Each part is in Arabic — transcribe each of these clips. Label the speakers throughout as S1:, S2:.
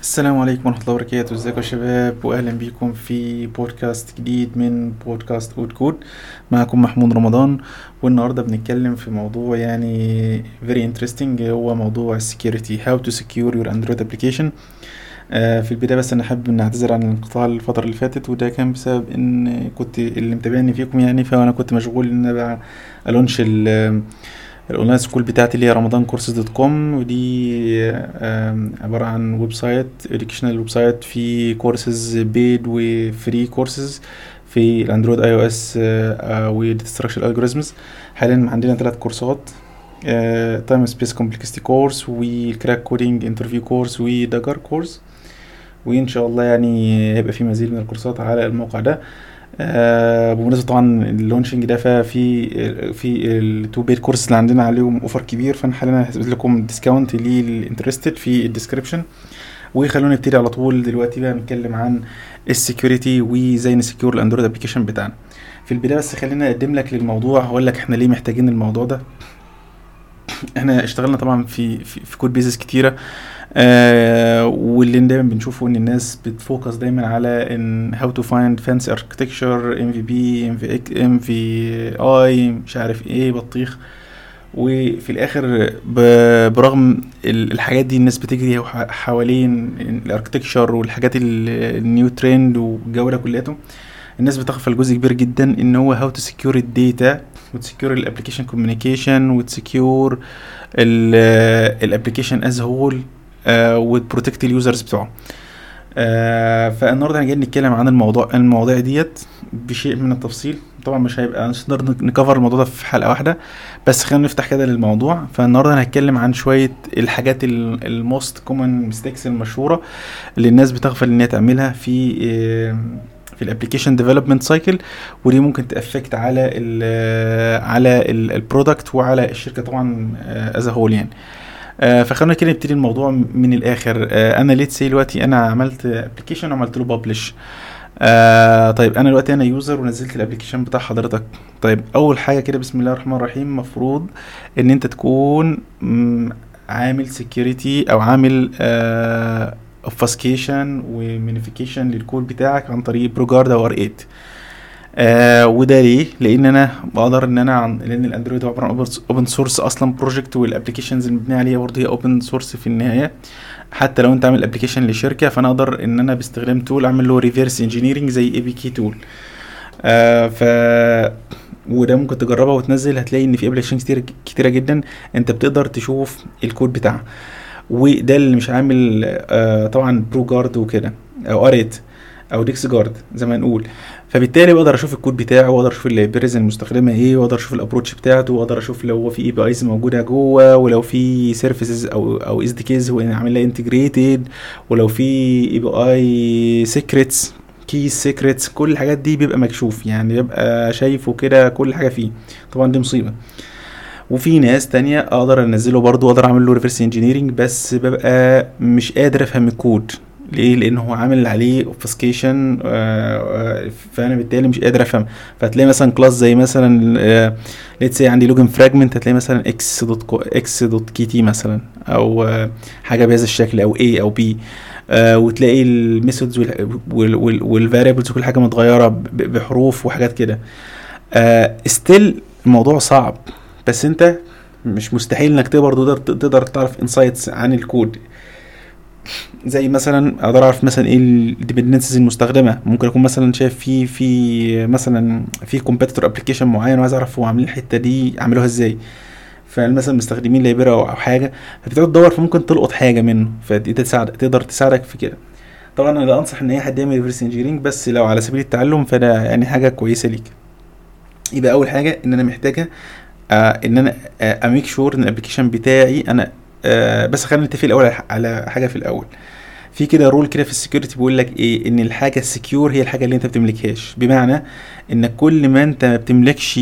S1: السلام عليكم ورحمة الله وبركاته. ازيكم يا شباب؟ واهلا بيكم في بودكاست جديد من بودكاست اود كود معكم محمود رمضان. والنهاردة بنتكلم في موضوع يعني very interesting. هو موضوع ال security to secure your android application. آه في البداية بس أنا حابب ان اعتذر عن الانقطاع الفترة اللي فاتت وده كان بسبب إن كنت اللي متابعني فيكم يعني فأنا كنت مشغول إن أنا أ launch ال ال online school بتاعتي اللي هي رمضان courses dot com ودي آم، عبارة عن website educational website في courses paid و free courses في ال Android iOS و data structure algorithms حاليا عندنا ثلاث كورسات time space complexity course وال crack coding interview course و Dagger course وإن شاء الله يعني هيبقى في مزيد من الكورسات على الموقع ده. آه بمناسبة طبعا ال launching ده ففي في ال two paid course اللي عندنا عليهم offer كبير فانا حاليا هسيب لكم discount لل interested في ال description وخلونا نبتدي على طول دلوقتي بقى نتكلم عن ال security وازاي ن secure ال Android application بتاعنا. في البداية بس خلينا أقدم لك للموضوع هقول لك إحنا ليه محتاجين الموضوع ده. إحنا اشتغلنا طبعا في في, في code bases كتيرة. آه واللي دايما بنشوفه إن الناس بت focus دايما على إن هاو تو فايند فانسي اركتكتشر ام في بي ام في ام في اي مش عارف إيه بطيخ. وفي الآخر برغم ال- الحاجات دي الناس بتجري حوالين ال architecture والحاجات ال- ال new trend والجو ده كلياته الناس بتغفل جزء كبير جدا إن هو هاو تو سكيور الداتا وتسكيور الابلكيشن كوميونيكيشن وتسكيور الابلكيشن از هول وتبروتكت اليوزرز بتوعه. آه فالنهارده هنجي نتكلم عن الموضوع المواضيع ديت بشيء من التفصيل. طبعا مش هيبقى مش هنقدر ن cover الموضوع ده في حلقة واحدة بس خلينا نفتح كده للموضوع. فالنهارده هنتكلم عن شوية الحاجات ال most common mistakes المشهورة اللي الناس بتغفل إن هي تعملها في آه، في ال application development cycle ودي ممكن ت affect على ال على ال product وعلى الشركة طبعا as whole يعني. آه، فخلونا كده نبتدي الموضوع من الآخر. آه، أنا let's say دلوقتي أنا عملت application وعملت له publish آه طيب أنا دلوقتي أنا user ونزلت ال application بتاع حضرتك. طيب أول حاجة كده بسم الله الرحمن الرحيم مفروض إن أنت تكون عامل security أو عامل آه obfuscation و minification لل code بتاعك عن طريق ProGuard أو R8 آه وده ليه؟ لأن أنا بقدر إن أنا عن لأن ال Android عبارة عن open source أصلا project وال applications اللي مبنية عليها برضه هي open source في النهاية. حتى لو أنت عامل application لشركة فأنا أقدر إن أنا باستخدام tool أعمل له reverse engineering زي APK tool آه ف وده ممكن تجربها وتنزل. هتلاقي إن في application كتير كتيرة جدا أنت بتقدر تشوف الكود بتاعها. وده اللي مش عامل آه طبعا ProGuard وكده أو R8 أو DexGuard زي ما نقول. فبالتالي بقدر أشوف الكود بتاعه واقدر أشوف ال libraries المستخدمة إيه واقدر أشوف ال approach بتاعته واقدر أشوف لو هو في APIs موجودة جوه ولو في services أو أو SDKs هو عامل لها integrated ولو في API secrets key secrets كل الحاجات دي بيبقى مكشوف يعني بيبقى شايفه كده كل حاجة فيه. طبعا دي مصيبة. وفي ناس تانية أقدر أنزله برضو واقدر أعمل له reverse engineering بس ببقى مش قادر أفهم الكود. ليه؟ لأن هو عامل عليه obfuscation فأنا بالتالي مش قادر أفهم. فتلاقي مثلا class زي مثلا let's say عندي login fragment هتلاقي مثلا x dot x dot kt مثلا أو آه، حاجة بهذا الشكل أو a أو b وتلاقي ال methods وال variables وكل حاجة متغيرة بحروف وحاجات كده. still الموضوع صعب. بس أنت مش مستحيل إنك تقدر تقدر تعرف insights عن الكود زي مثلا أقدر أعرف مثلا إيه ال dependencies المستخدمة. ممكن أكون مثلا شايف في في مثلا في competitor application معين وعايز اعرف هو عاملين الحتة دي عملوها إزاي. فمثلا مستخدمين library أو حاجة؟ فبتقعد تدور فممكن تلقط حاجة منه. فدي تساعد تقدر تساعدك في كده. طبعا أنا لا أنصح إن أي حد يعمل reverse engineering بس لو على سبيل التعلم فده يعني حاجة كويسة ليك. يبقى أول حاجة إن أنا محتاجة آه إن أنا أ make sure إن ال application بتاعي أنا آه بس خلينا نتفق الأول على- حاجة في الأول. في كده rule كده في ال security بيقول لك إيه؟ إن الحاجة ال secure هي الحاجة اللي أنت بتملكهاش. بمعنى إن كل ما أنت ما بتملكش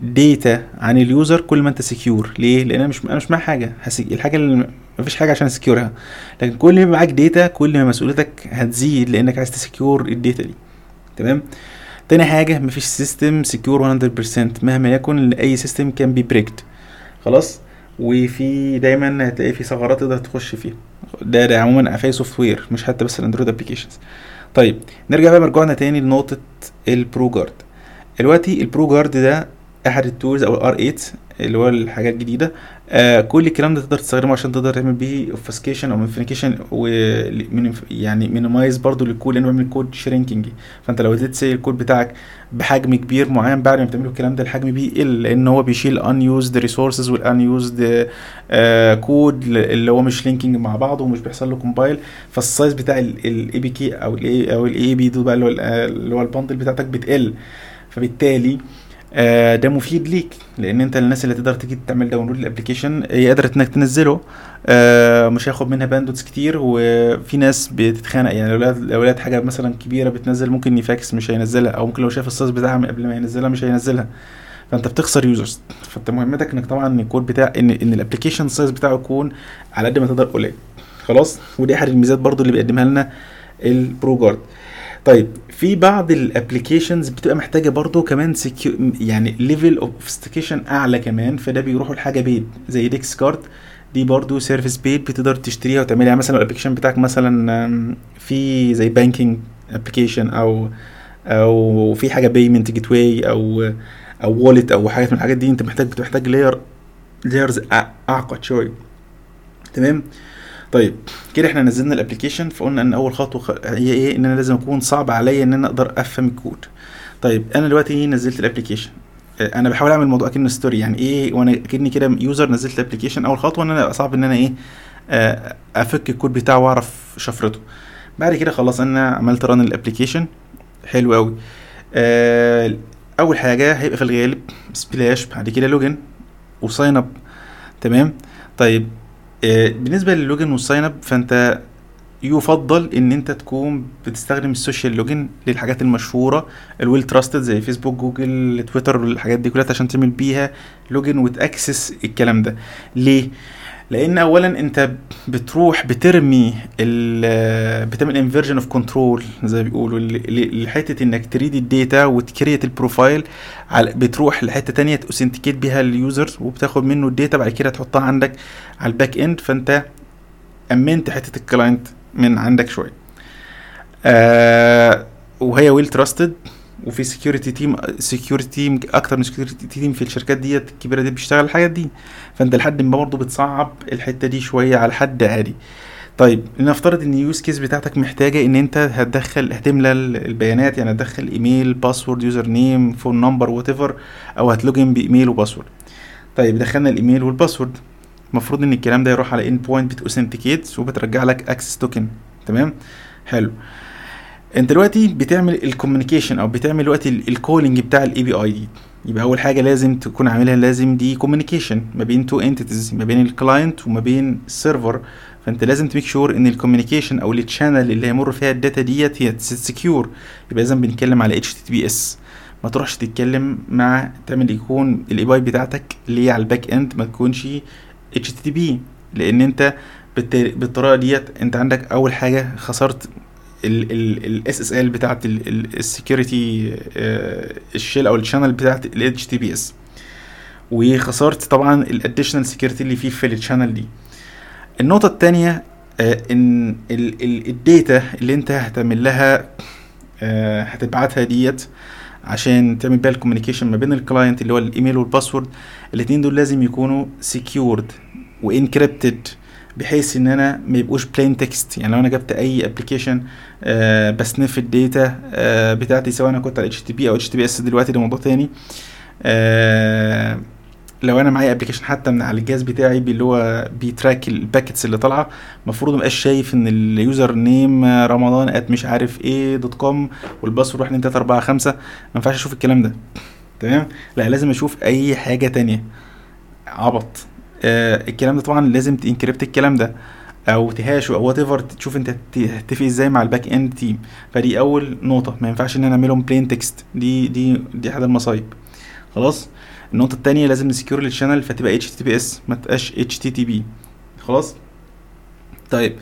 S1: data عن ال user كل ما أنت secure ليه؟ لأن أنا مش أنا مش معايا حاجة. الحاجة اللي مفيش حاجة عشان أ secure ها لكن كل ما معاك data كل ما مسؤوليتك هتزيد لأنك عايز ت secure ال data دي. تمام؟ تاني حاجة مفيش system secure 100% مهما يكن أي system can be breaked خلاص؟ وفي دايما هتلاقي في ثغرات تقدر تخش فيها. ده ده عموما في software مش حتى بس الأندرويد applications طيب نرجع بقى مرجعنا تاني لنقطة ال ProGuard دلوقتي ال ProGuard ده أحد ال tools أو ال R8 اللي هو الحاجات الجديدة. آه كل الكلام ده تقدر تستخدمه عشان تقدر تعمل بيه obfuscation أو minification و يعني minimize برضو للكود لأنه بيعمل code shrinking فأنت لو let's say الكود بتاعك بحجم كبير معين بعد ما بتعمله الكلام ده الحجم بيقل لأن هو بيشيل unused resources وال unused code اللي هو مش linking مع بعضه ومش بيحصل له compile فال size بتاع ال APK أو ال A أو ال AAB ده بقى اللي هو ال bundle بتاعتك بتقل. فبالتالي آه ده مفيد ليك لأن أنت الناس اللي تقدر تيجي تعمل download لل application هي قادره إنك تنزله. آه مش هياخد منها bandwidth كتير وفي ناس بتتخانق. يعني لو لو لقيت حاجة مثلا كبيرة بتنزل ممكن يفاكس مش هينزلها أو ممكن لو شاف ال size بتاعها من قبل ما ينزلها مش هينزلها. فأنت بتخسر users فأنت مهمتك إنك طبعا الكود بتاع إن إن ال application size بتاعه يكون على قد ما تقدر قليل. خلاص؟ ودي أحد الميزات برضو اللي بيقدمها لنا ال ProGuard طيب. في بعض ال applications بتبقى محتاجة برضو كمان secu يعني level of أعلى كمان فده بيروحوا لحاجة paid زي DexGuard دي برضو service paid بتقدر تشتريها وتعملها. يعني مثلا ال application بتاعك مثلا في زي banking application أو أو في حاجة payment gateway أو أو wallet أو حاجات من الحاجات دي. أنت محتاج بتحتاج layer layers أعقد شوية. تمام؟ طيب كده إحنا نزلنا ال application فقلنا إن أول خطوة هي إيه؟ إن أنا لازم أكون صعب عليا إن أنا أقدر أفهم الكود. طيب أنا دلوقتي نزلت ال application أنا بحاول أعمل موضوع كأنه story يعني إيه؟ وأنا كأني كده user نزلت ال application أول خطوة إن أنا صعب إن أنا إيه؟ أفك الكود بتاعه وأعرف شفرته. بعد كده خلاص أنا عملت run ال application حلو قوي آه أول حاجة هيبقى في الغالب splash بعد كده login و sign up تمام؟ طيب آه بالنسبة لل login وال sign up فأنت يفضل إن أنت تكون بتستخدم ال social login للحاجات المشهورة ال well trusted زي فيسبوك جوجل تويتر الحاجات دي كلها عشان تعمل بيها login وت access الكلام ده. ليه؟ لأن اولا أنت بتروح بترمي بتعمل inversion of control زي ما بيقولوا. لحته إنك تريد الداتا وتكريت البروفايل بتروح لحتة تانية ت authenticate بيها ال users وبتاخد منه ال data بعد كده تحطها عندك على ال backend فأنت أمنت حتة ال client من عندك شوية. آه وهي well trusted وفي security team security team أكتر من security team في الشركات ديت الكبيرة دي بيشتغل الحاجات دي. فأنت لحد ما برضه بتصعب الحتة دي شوية على حد عادي. طيب لنفترض إن ال use case بتاعتك محتاجة إن أنت هتدخل هتملى البيانات يعني هتدخل email password user name phone number whatever هت login بإيميل و password طيب دخلنا الإيميل وال password المفروض إن الكلام ده يروح على end point بت authenticate وبترجع لك access token تمام؟ حلو. انت دلوقتي بتعمل ال communication أو بتعمل دلوقتي ال calling بتاع ال API دي. يبقى أول حاجة لازم تكون عاملها لازم دي communication ما بين two entities ما بين ال client وما بين ال server فأنت لازم ت make sure إن ال communication أو ال channel اللي هيمر فيها ال data ديت هي secure يبقى لازم بنتكلم على HTTPS ما تروحش تتكلم مع تعمل يكون ال API بتاعتك اللي هي على ال backend ما تكونش HTTP لأن أنت بالطريقة ديت أنت عندك أول حاجة خسرت ال SSL بتاعت ال security ال shell أو ال channel بتاعت ال HTTPS وخسرت طبعا ال additional security اللي فيه في ال channel دي. النقطة التانية آه إن ال data اللي أنت هتعمل لها آه هتبعتها ديت عشان تعمل بيها ال communication ما بين ال client اللي هو الإيميل وال password الاتنين دول لازم يكونوا secured و encrypted بحيث إن أنا ما يبقوش plain text يعني لو أنا جبت أي application آه ب sniff ال data آه بتاعتي سواء أنا كنت على HTTP أو HTTPS دلوقتي ده موضوع تاني. آه لو أنا معايا application حتى من على الجهاز بتاعي اللي هو بي track ال packets اللي طالعة المفروض مبقاش شايف إن ال user name رمضان at مش عارف إيه dot com وال password 1 2 3 4 5 ما ينفعش أشوف الكلام ده. تمام؟ لا لازم أشوف أي حاجة تانية. عبط. آه الكلام ده طبعا لازم ت encrypt الكلام ده أو ت hash ه أو whatever تشوف أنت هتتفق إزاي مع ال backend team فدي أول نقطة. ما ينفعش إن أنا أعملهم plain text دي دي دي أحد المصايب. خلاص؟ النقطة التانية لازم ن secure ال channel فتبقى HTTPS ما تبقاش HTTP. خلاص؟ طيب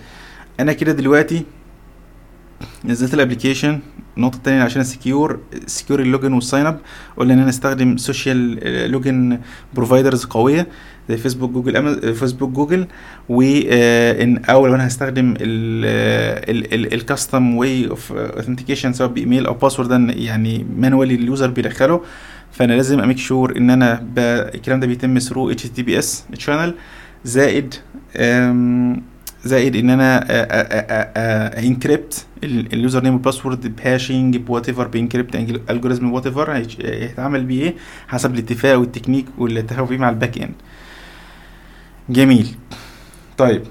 S1: أنا كده دلوقتي نزلت ال application النقطة الثانية عشان secure secure ال login وال sign up قلنا إن أنا أستخدم social login providers قوية. زي فيسبوك جوجل. فيسبوك جوجل وان أو لو أنا هستخدم ال custom way of authentication سواء بإيميل أو password يعني manually ال user بيدخله فأنا لازم أ make sure إن أنا. الكلام ده بيتم through HTTPS channel زائد زائد إن أنا encrypt ال username وال password ب hashing ب whatever ب encrypt algorithm whatever هيتعمل بيه إيه حسب الاتفاق والتكنيك واللي اتفقوا فيه مع ال back end جميل. طيب.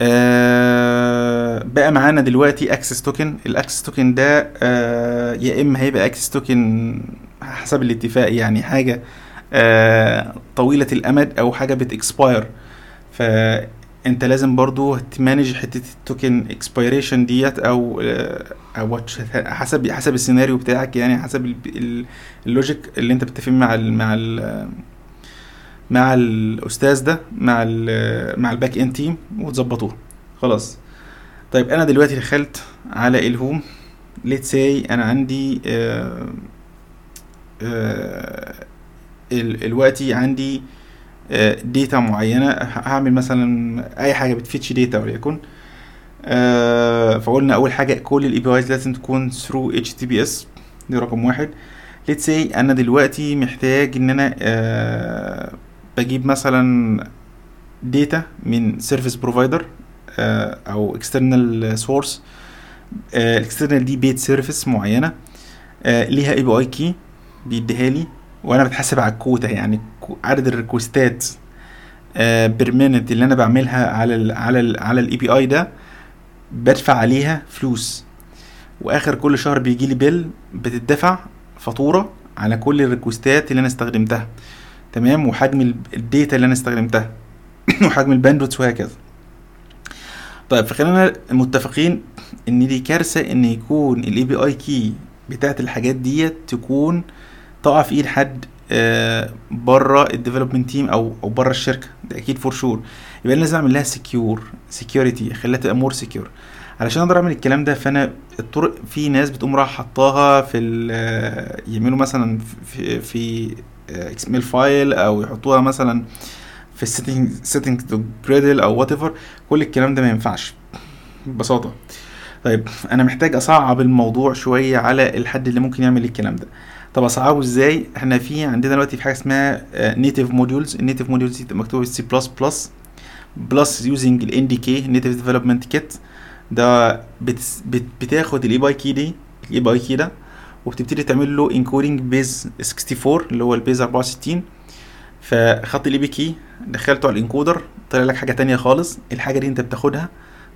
S1: آه بقى معانا دلوقتي access token. ال access token ده آه يا إما هيبقى access token حسب الاتفاق يعني حاجة آه طويلة الأمد أو حاجة بت expire فأنت لازم برضو ت manage حتة ال token expiration ديت أو أو حسب حسب السيناريو بتاعك يعني حسب ال logic اللي أنت بتتفق مع ال مع ال مع الأستاذ ده مع ال مع ال back end team وتظبطوها خلاص. طيب أنا دلوقتي دخلت على ال home let's say أنا عندي آه آه عندي data معينة. هعمل مثلا أي حاجة بت fetch data وليكن. آه فقلنا أول حاجة كل ال APIs لازم تكون through HTTPS دي رقم واحد. let's say أنا دلوقتي محتاج إن أنا آه بجيب مثلا data من service provider آه أو external source ال external دي paid service معينة آه ليها API key بيديها لي وأنا بتحاسب على الكوتا يعني عدد ال requestات per minute اللي أنا بعملها على ال على ال على ال API ده بدفع عليها فلوس. وآخر كل شهر بيجي لي bill بتدفع فاتورة على كل ال requestات اللي أنا استخدمتها. تمام؟ وحجم ال data اللي أنا استخدمتها. وحجم ال bandwidth وهكذا. طيب فخلينا متفقين إن دي كارثة إن يكون ال API key بتاعت الحاجات ديت تكون تقع في إيد حد آه بره ال development team أو أو بره الشركة. ده أكيد for sure يبقى لازم أعمل لها secure security أخليها تبقى more secure علشان أقدر أعمل الكلام ده فأنا الطرق في ناس بتقوم راح حطاها في يعملوا مثلا في في XML file أو يحطوها مثلا في ال setting setting Gradle أو whatever كل الكلام ده ما ينفعش. ببساطة. طيب أنا محتاج أصعب الموضوع شوية على الحد اللي ممكن يعمل الكلام ده. طب أصعبه إزاي؟ إحنا في عندنا دلوقتي في حاجة اسمها native modules ال native modules دي مكتوبة C plus plus plus using ال NDK native development kit ده بت بت بتاخد ال API key دي ال API key ده وبتبتدي تعمل له encoding base 64 اللي هو ال base 64 فخدت ال API key دخلته على ال encoder طلع لك حاجة تانية خالص. الحاجة دي انت بتاخدها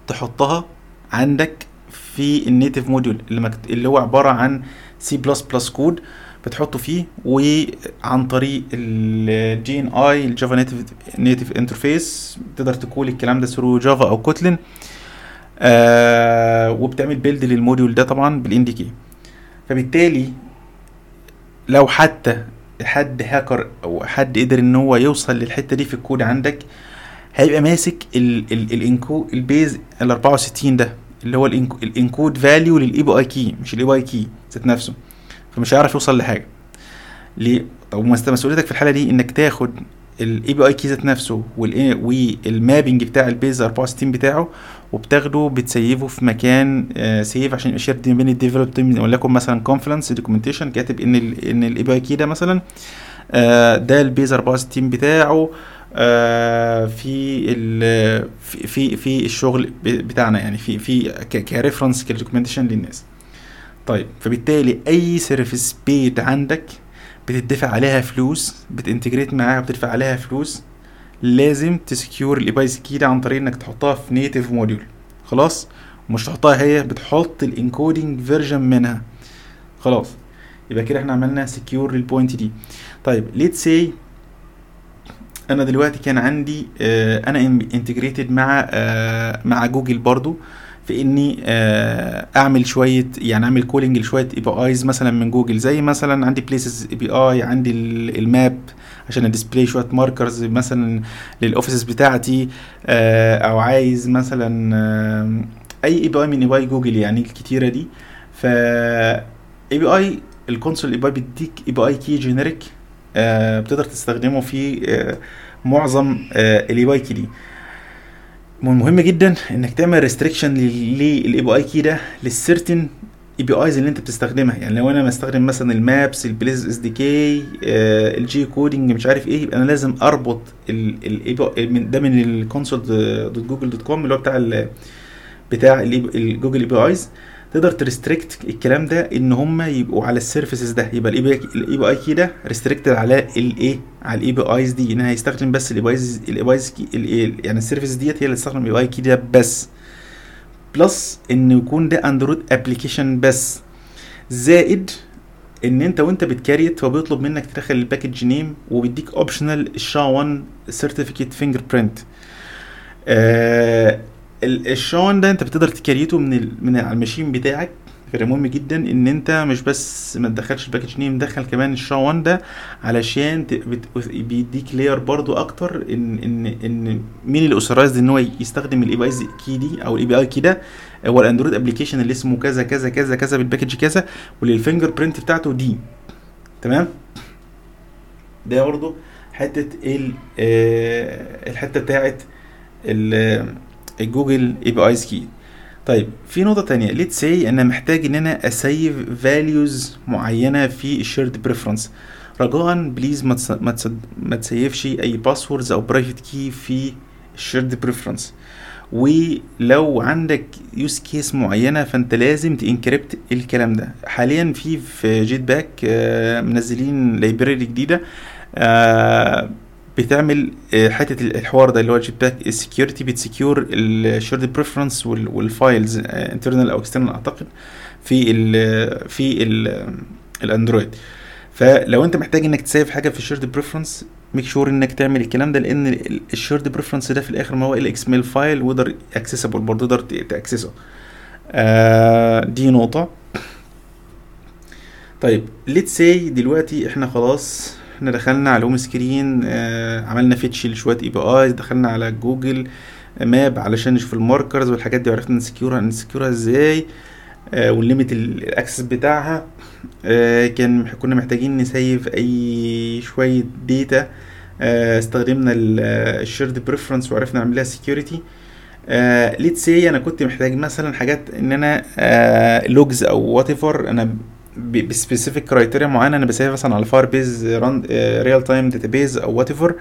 S1: تحطها عندك في ال native module اللي. اللي هو عبارة عن C plus plus code بتحطه فيه وعن طريق ال JNI ال Java native native interface تقدر تقول الكلام ده through Java أو Kotlin آه وبتعمل build لل module ده طبعا بال NDK فبالتالي لو حتى حد هاكر أو حد قدر إن هو يوصل للحتة دي في الكود عندك هيبقى ماسك ال enco- ال base ال 64 ده اللي هو ال encoded value لل API key مش ال API key ذات نفسه فمش هيعرف يوصل لحاجة. ليه؟ طب مسؤوليتك في الحالة دي إنك تاخد ال API key ذات نفسه وال mapping بتاع ال base 64 بتاعه وبتاخده بت saveه في مكان آه safe عشان يبقى shared بين ال develop team وليكن مثلا Confluence documentation كاتب إن ال إن ال API key ده مثلا آه ده ال base 64 بتاعه آه في في في, الشغل بتاعنا يعني في في ك reference ك documentation للناس. طيب فبالتالي أي service paid عندك بتدفع عليها فلوس بت integrate معاها بتدفع عليها فلوس لازم ت secure ال API key ده عن طريق إنك تحطها في native module خلاص؟ ومش تحطها هي بتحط ال encoding version منها. خلاص. يبقى كده إحنا عملنا secure لل point دي. طيب let's say أنا دلوقتي كان عندي آه أنا integrated مع آه مع جوجل برضو. في إني آه أعمل شوية يعني أعمل calling لشوية APIs مثلا من جوجل. زي مثلا عندي places API عندي ال map عشان ا display شوية markers مثلا لل offices بتاعتي أو عايز مثلا أي اي بي اي من اي بي اي جوجل يعني الكتيرة دي. ف اي بي اي الكونسول اي بي اي بيديك اي بي اي كي جينيريك بتقدر تستخدمه في آه معظم ال API key دي مهم جدا إنك تعمل restriction لل API key ده لل certain APIs اللي أنت بتستخدمها. يعني لو أنا بستخدم مثلا ال maps ال places SDK ال geocoding مش عارف إيه يبقى أنا لازم أربط ال API ده من ال console dot Google dot com اللي هو بتاع ال بتاع ال Google APIs. تقدر ت restrict الكلام ده إن هم يبقوا على ال services ده. يبقى ال API key ده restricted على الايه على ال APIs دي. ان هيستخدم بس ال APIs ال APIs يعني ال service ديت هي اللي تستخدم ال API key ده بس. plus إن يكون ده Android application بس. زائد إن أنت وأنت بت create هو بيطلب منك تدخل ال package name وبيديك optional ال SHA 1 certificate finger ال SHA 1 ده انت بتقدر ت create ه من ال من على ال machine بتاعك. فمهم جدا إن انت مش بس ما تدخلش ال package name دخل كمان ال SHA 1 ده علشان بيديك layer برضو أكتر ان ان إن مين اللي authorized إن هو يستخدم ال API key دي أو ال API key ده؟ هو ال Android application اللي اسمه كذا كذا كذا كذا بال package كذا واللي ال fingerprint بتاعته دي. تمام؟ ده برضو حتة ال الحتة بتاعت ال Google APIs key طيب في نقطة تانية let's say أنا محتاج إن أنا أ save values معينة في ال shared preference رجاء please ما. ما. ما ت save ش أي passwords أو private key في ال shared preference ولو عندك use case معينة فأنت لازم ت encrypt الكلام ده حاليا في في Jetpack آه منزلين library جديدة آه بتعمل حتة الحوار ده اللي هو Jetpack ال security بت secure ال shared preference وال files internal أو external أعتقد في ال في ال ال Android. فلو أنت محتاج إنك ت save حاجة في ال shared preference make sure إنك تعمل الكلام ده لأن ال shared preference ده في الآخر ما هو ال XML file ويقدر accessible برضه تقدر ت access ه. آه دي نقطة. طيب let's say دلوقتي إحنا خلاص إحنا دخلنا على ال home screen عملنا fetch لشويه APIs دخلنا على جوجل Map علشان نشوف ال markers والحاجات دي وعرفنا نسكيورها نسكيورها إزاي آه وال limit ال access بتاعها. آه كان كنا محتاجين ن save أي شوية data آه استخدمنا ال shared preference وعرفنا نعمل لها security let's say أنا كنت محتاج مثلا حاجات إن أنا logs أو what أنا ب specific criteria معينة. أنا ب save مثلا على Firebase Realtime Database أو whatever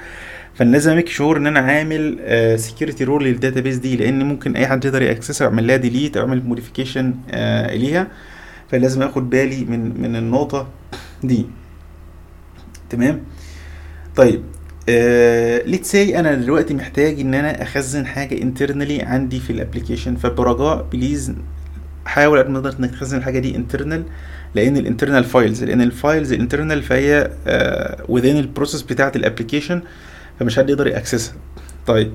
S1: فأنا لازم ا make sure إن أنا عامل security rule لل database دي لأن ممكن أي حد يقدر ي access ها ويعمل لها delete أو يعمل modification آه ليها فلازم آخد بالي من من النقطة دي. تمام؟ طيب آه let's say أنا دلوقتي محتاج إن أنا أخزن حاجة internally عندي في ال application فبرجاء please حاول قد ما تقدر إنك تخزن الحاجة دي internal لأن ال internal files لأن ال files ال internal فهي within ال process بتاعة ال application فمش حد يقدر ي access ها. طيب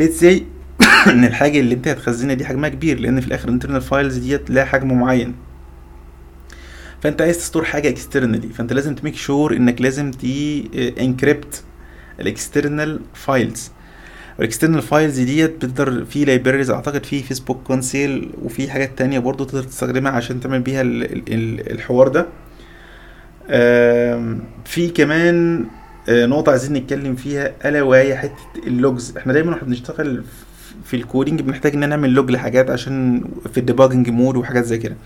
S1: let's say إن الحاجة اللي أنت هتخزنها دي حجمها كبير لأن في الآخر ال internal files ديت لها حجم معين. فأنت عايز ت store حاجة externally فأنت لازم ت make sure إنك لازم ت encrypt ال external files ال external files ديت بتقدر في libraries أعتقد في Facebook Conceal وفي حاجات تانية برضو تقدر تستخدمها عشان تعمل بيها ال ال الحوار ده. في كمان نقطة عايزين نتكلم فيها ألا وهي حتة ال logs. إحنا دايما وإحنا بنشتغل في ال coding بنحتاج إن نعمل log لحاجات عشان في ال debugging mode وحاجات زي كده.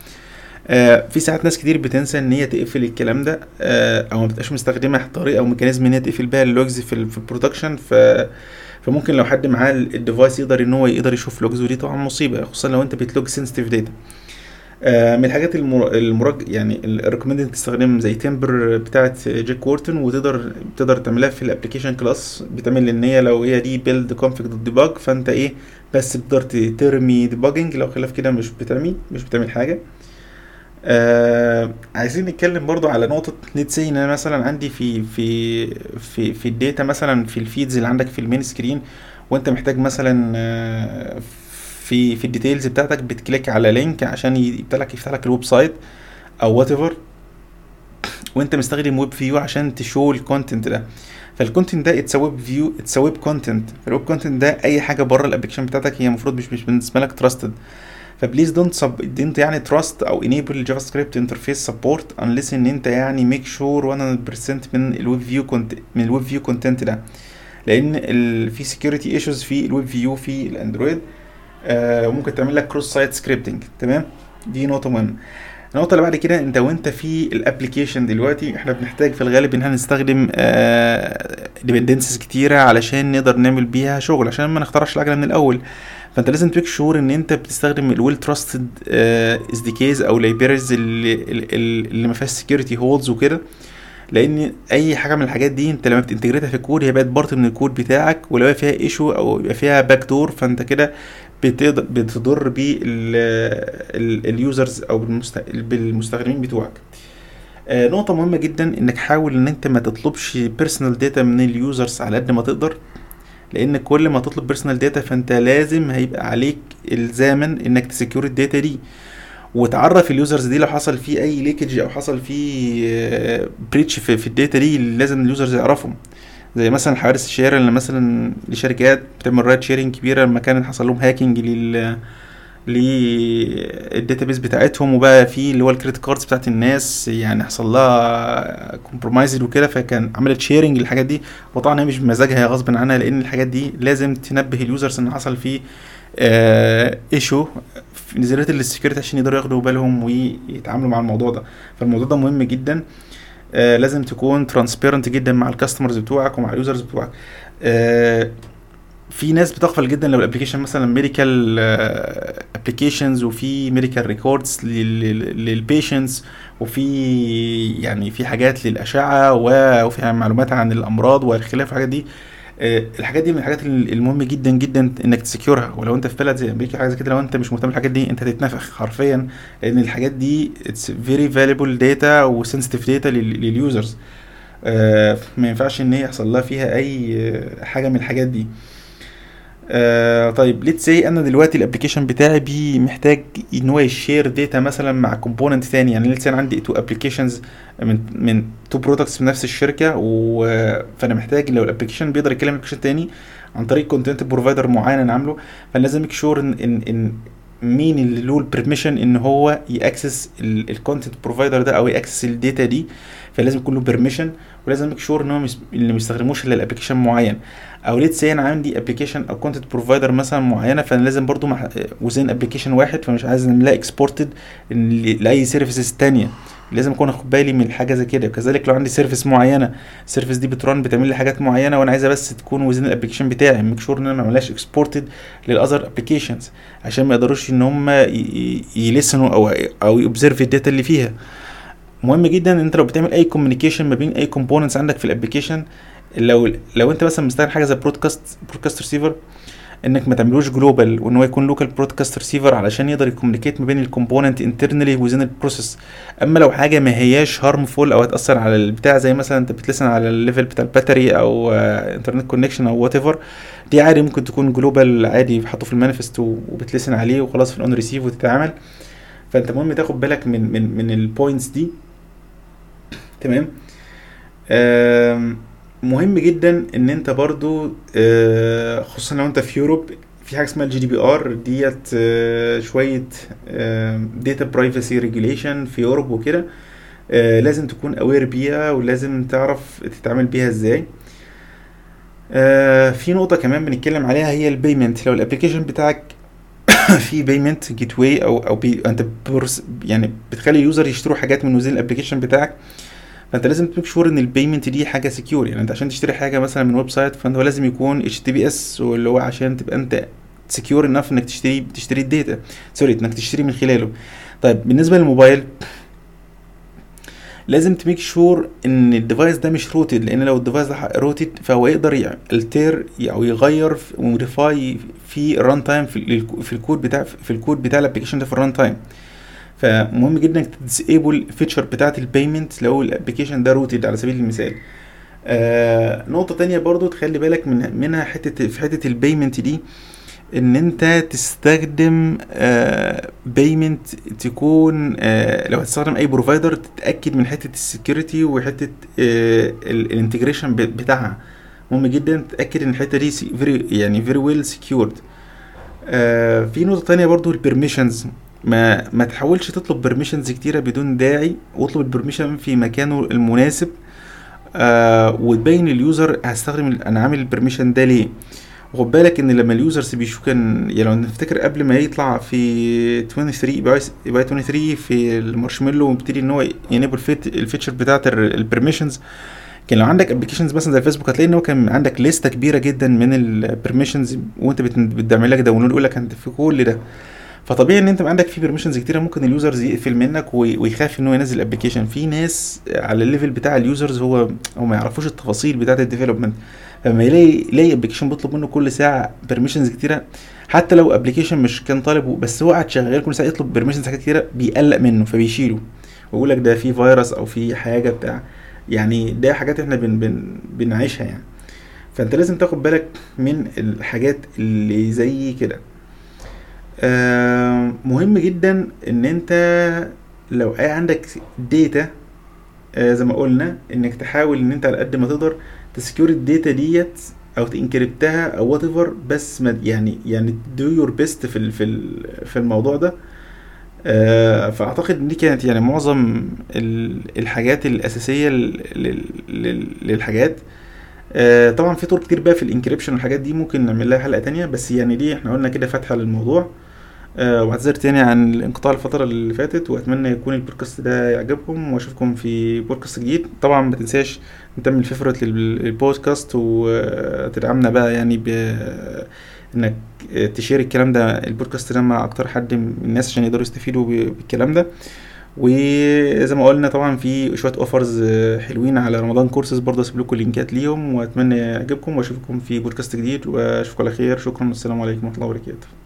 S1: آه في ساعات ناس كتير بتنسى إن هي تقفل الكلام ده آه أو ما بتبقاش مستخدمة طريقه أو mechanism إن هي تقفل بيها ال logs في في ال production ف فممكن لو حد معاه ال device يقدر إن هو يقدر يشوف logs ودي طبعا مصيبة خصوصا لو أنت بت log sensitive data من الحاجات المرج يعني ال recommended تستخدم زي Timber بتاعه Jake Wharton وتقدر تقدر تعملها في ال application class بتعمل إن هي لو هي دي BuildConfig dot debug فأنت إيه بس تقدر ترمي debugging لو خلاف كده مش بترمي مش بتعمل حاجة. آه عايزين نتكلم برضو على نقطة let's إن أنا مثلا عندي في في في في ال data مثلا في ال feeds اللي عندك في ال main screen وأنت محتاج مثلا آه في في ال details بتاعتك بت click على link عشان يفتح لك يفتح لك ال website أو whatever وأنت مستخدم web view عشان ت show ال content ده. فال content ده it's web view it's web content فال web content ده أي حاجة بره ال application بتاعتك هي المفروض مش مش بالنسبة لك trusted ف please don't سب don't يعني trust أو enable JavaScript interface support unless إن أنت يعني make sure 100% من ال web view cont من ال web view content ده. لأن ال... في security issues في ال web view في ال Android آه ممكن تعمل لك cross site scripting تمام؟ دي نقطة مهمة. النقطة اللي بعد كده أنت وأنت في ال application دلوقتي إحنا بنحتاج في الغالب إن إحنا نستخدم dependencies كتيرة علشان نقدر نعمل بيها شغل عشان ما نخترعش العجله من الأول. فانت لازم ت make sure ان انت بتستخدم ال well trusted SDKs أو libraries اللي, اللي ما فيهاش security holes وكده. لأن اي حاجة من الحاجات دي انت لما بت integrate ها في الكود هي بقت part من الكود بتاعك ولو فيها issue أو يبقى فيها backdoor فانت كده بتضر بال users أو بالمستخدمين بتوعك. آه نقطة مهمة جدا انك حاول ان انت ما تطلبش personal data من ال users على قد ما تقدر. لأن كل ما تطلب personal data فانت لازم هيبقى عليك الزاما انك ت secure ال data دي. وتعرف ال users دي لو حصل فيه اي leakage أو حصل فيه breach في, في ال data دي لازم ال users يعرفهم. زي مثلا حوادث ال share اللي مثلا لشركات بتعمل ride sharing كبيرة لما كان حصل لهم hacking لل لل database بتاعتهم وبقى في اللي هو ال credit cards بتاعت الناس يعني حصل لها compromised وكده فكان عملت sharing للحاجات دي. وطبعا هي مش بمزاجها غصب عنها لأن الحاجات دي لازم تنبه ال users إن حصل فيه آه issue في نزلات ال security عشان يقدروا ياخدوا بالهم ويتعاملوا مع الموضوع ده. فالموضوع ده مهم جدا آه لازم تكون transparent جدا مع ال customers بتوعك ومع ال users بتوعك. آه في ناس بتغفل جدا لو ال application مثلا medical applications وفي medical records لل patients وفي يعني في حاجات للأشعة وفي معلومات عن الأمراض والخلاف الحاجات دي. الحاجات دي من الحاجات المهمه جدا جدا إنك ت secure ها. ولو أنت في بلد زي أمريكا حاجة زي كده لو أنت مش مهتم بالحاجات دي أنت هتتنفخ حرفيا لأن الحاجات دي it's very valuable data و sensitive data لل users ما ينفعش إن يحصل لها فيها أي حاجة من الحاجات دي. آه طيب let's say أنا دلوقتي ال application بتاعي بي محتاج إن هو ي share data مثلا مع component تاني. يعني let's أنا عندي two applications من من two products في نفس الشركة فأنا محتاج لو ال application بيقدر يكلم application تاني عن طريق content provider معين أنا عامله فأنا لازم make sure إن إن, إن مين اللي له ال permission إن هو ي access ال content provider ده أو ي access ال data دي. فلازم يكون له permission ولازم make sure ان هو اللي ما يستخدموش إلا ال application معين. أو let's say أنا عندي application أو content provider مثلا معينة فأنا لازم برضو مع within application واحد فمش عايز نلاقي exported لأي services تانية. لازم أكون اخد بالي من حاجة زي كده. كذلك لو عندي service معينة ال service دي بت run بتعمل لي حاجات معينة وأنا عايزها بس تكون within ال application بتاعي make sure إن أنا ما اعملهاش exported لل other applications عشان ما يقدروش إن هم ي listen وا أو أو ي observe ال data اللي فيها. مهم جدا إن أنت لو بتعمل أي communication ما بين أي components عندك في ال application لو لو انت مثلا مستخدم حاجة زي broadcast broadcast receiver انك ما تعملوش global وان هو يكون local broadcast receiver علشان يقدر ي communicate ما بين ال component internally within ال process أما لو حاجة ما هياش harmful أو هتأثر على البتاع زي مثلا أنت بت listen على ال level بتاع ال battery أو internet connection أو whatever دي عادي ممكن تكون global عادي بحطه في ال manifest وبت listen عليه وخلاص في ال onReceive وتتعامل. فأنت مهم تاخد بالك من من من ال points دي. تمام؟ مهم جدا إن أنت برضو خصوصا لو أنت في Europe في حاجة اسمها ال GDPR ديت شوية data privacy regulation في Europe وكده لازم تكون aware بيها ولازم تعرف تتعامل بيها إزاي. في نقطة كمان بنتكلم عليها هي ال payment لو ال application بتاعك في payment gateway أو أو بي أنت يعني بتخلي ال user يشتروا حاجات من within ال application بتاعك فأنت لازم ت make sure إن ال payment دي حاجة secure يعني أنت عشان تشتري حاجة مثلا من website فانت لازم يكون HTTPS واللي هو عشان تبقى أنت secure enough إنك تشتري تشتري ال data sorry إنك تشتري من خلاله. طيب بالنسبة للموبايل لازم ت make sure إن ال device ده مش rooted لأن لو ال device ده rooted فهو يقدر ي alter أو يغير و modify في ال runtime في, الكود بتاع في الكود بتاع ال application ده في ال runtime فمهم جدا انك ت disable feature بتاعة ال payment لو ال application ده rooted على سبيل المثال. آه نقطة تانية برضو تخلي بالك من منها حتة في حتة ال payment دي إن أنت تستخدم آه payment تكون آه لو هتستخدم أي provider تتأكد من حتة ال security وحتة آه ال integration بتاعها. مهم جدا تتأكد إن الحتة دي يعني very well secured في نقطة تانية برضو ال permissions ما ما تحاولش تطلب permissions كتيرة بدون داعي واطلب ال permission في مكانه المناسب. آه وتبين ال user هستخدم أنا عامل ال permission ده ليه؟ وخد بالك إن لما ال users بيشوف كان يعني لو نفتكر قبل ما يطلع في 23 يبقى يبقى 23 في المارشميلو ويبتدي إن هو ي enable ال feature بتاعت ال permissions كان لو عندك applications مثلا زي فيسبوك هتلاقي إن هو كان عندك لسته كبيرة جدا من ال permissions وأنت بتعمل لك download يقول لك انت في كل ده. فطبيعي إن أنت عندك في permissions كتيرة ممكن ال users يقفل منك ويخاف إن هو ينزل application في ناس على ال level بتاع ال users هو هو ما يعرفوش التفاصيل بتاعة ال development فلما يلاقي يلاقي application بيطلب منه كل ساعة permissions كتيرة. حتى لو application مش كان طالبه بس هو قاعد شغال كل ساعة يطلب permissions حاجات كتيرة بيقلق منه فبيشيله. ويقول لك ده في فيروس أو في حاجة بتاع. يعني ده حاجات إحنا بن بن بنعيشها يعني. فأنت لازم تاخد بالك من الحاجات اللي زي كده. مهم جدا إن أنت لو عندك data آه زي ما قلنا إنك تحاول إن أنت على قد ما تقدر ت secure ال data ديت أو ت encrypt ها أو whatever بس ما يعني يعني do your best في في في الموضوع ده. آه فأعتقد دي كانت يعني معظم الحاجات الأساسية للحاجات. آه طبعا في طرق كتير بقى في ال encryption والحاجات دي ممكن نعمل لها حلقة تانية بس يعني دي إحنا قلنا كده فتحه للموضوع. واعتذر تاني عن الانقطاع الفترة اللي فاتت وأتمنى يكون البودكاست ده يعجبكم وأشوفكم في بودكاست جديد. طبعا ما تنساش تعمل favorite للبودكاست وتدعمنا بقى يعني ب إنك ت share الكلام ده. البودكاست ده مع أكتر حد من الناس عشان يقدروا يستفيدوا بالكلام ده. وزي ما قلنا طبعا في شوية offers حلوين على رمضان كورسز برضه اسيب لكم اللينكات ليهم وأتمنى يعجبكم وأشوفكم في بودكاست جديد. وأشوفكم على خير. شكرا والسلام عليكم ورحمة الله وبركاته.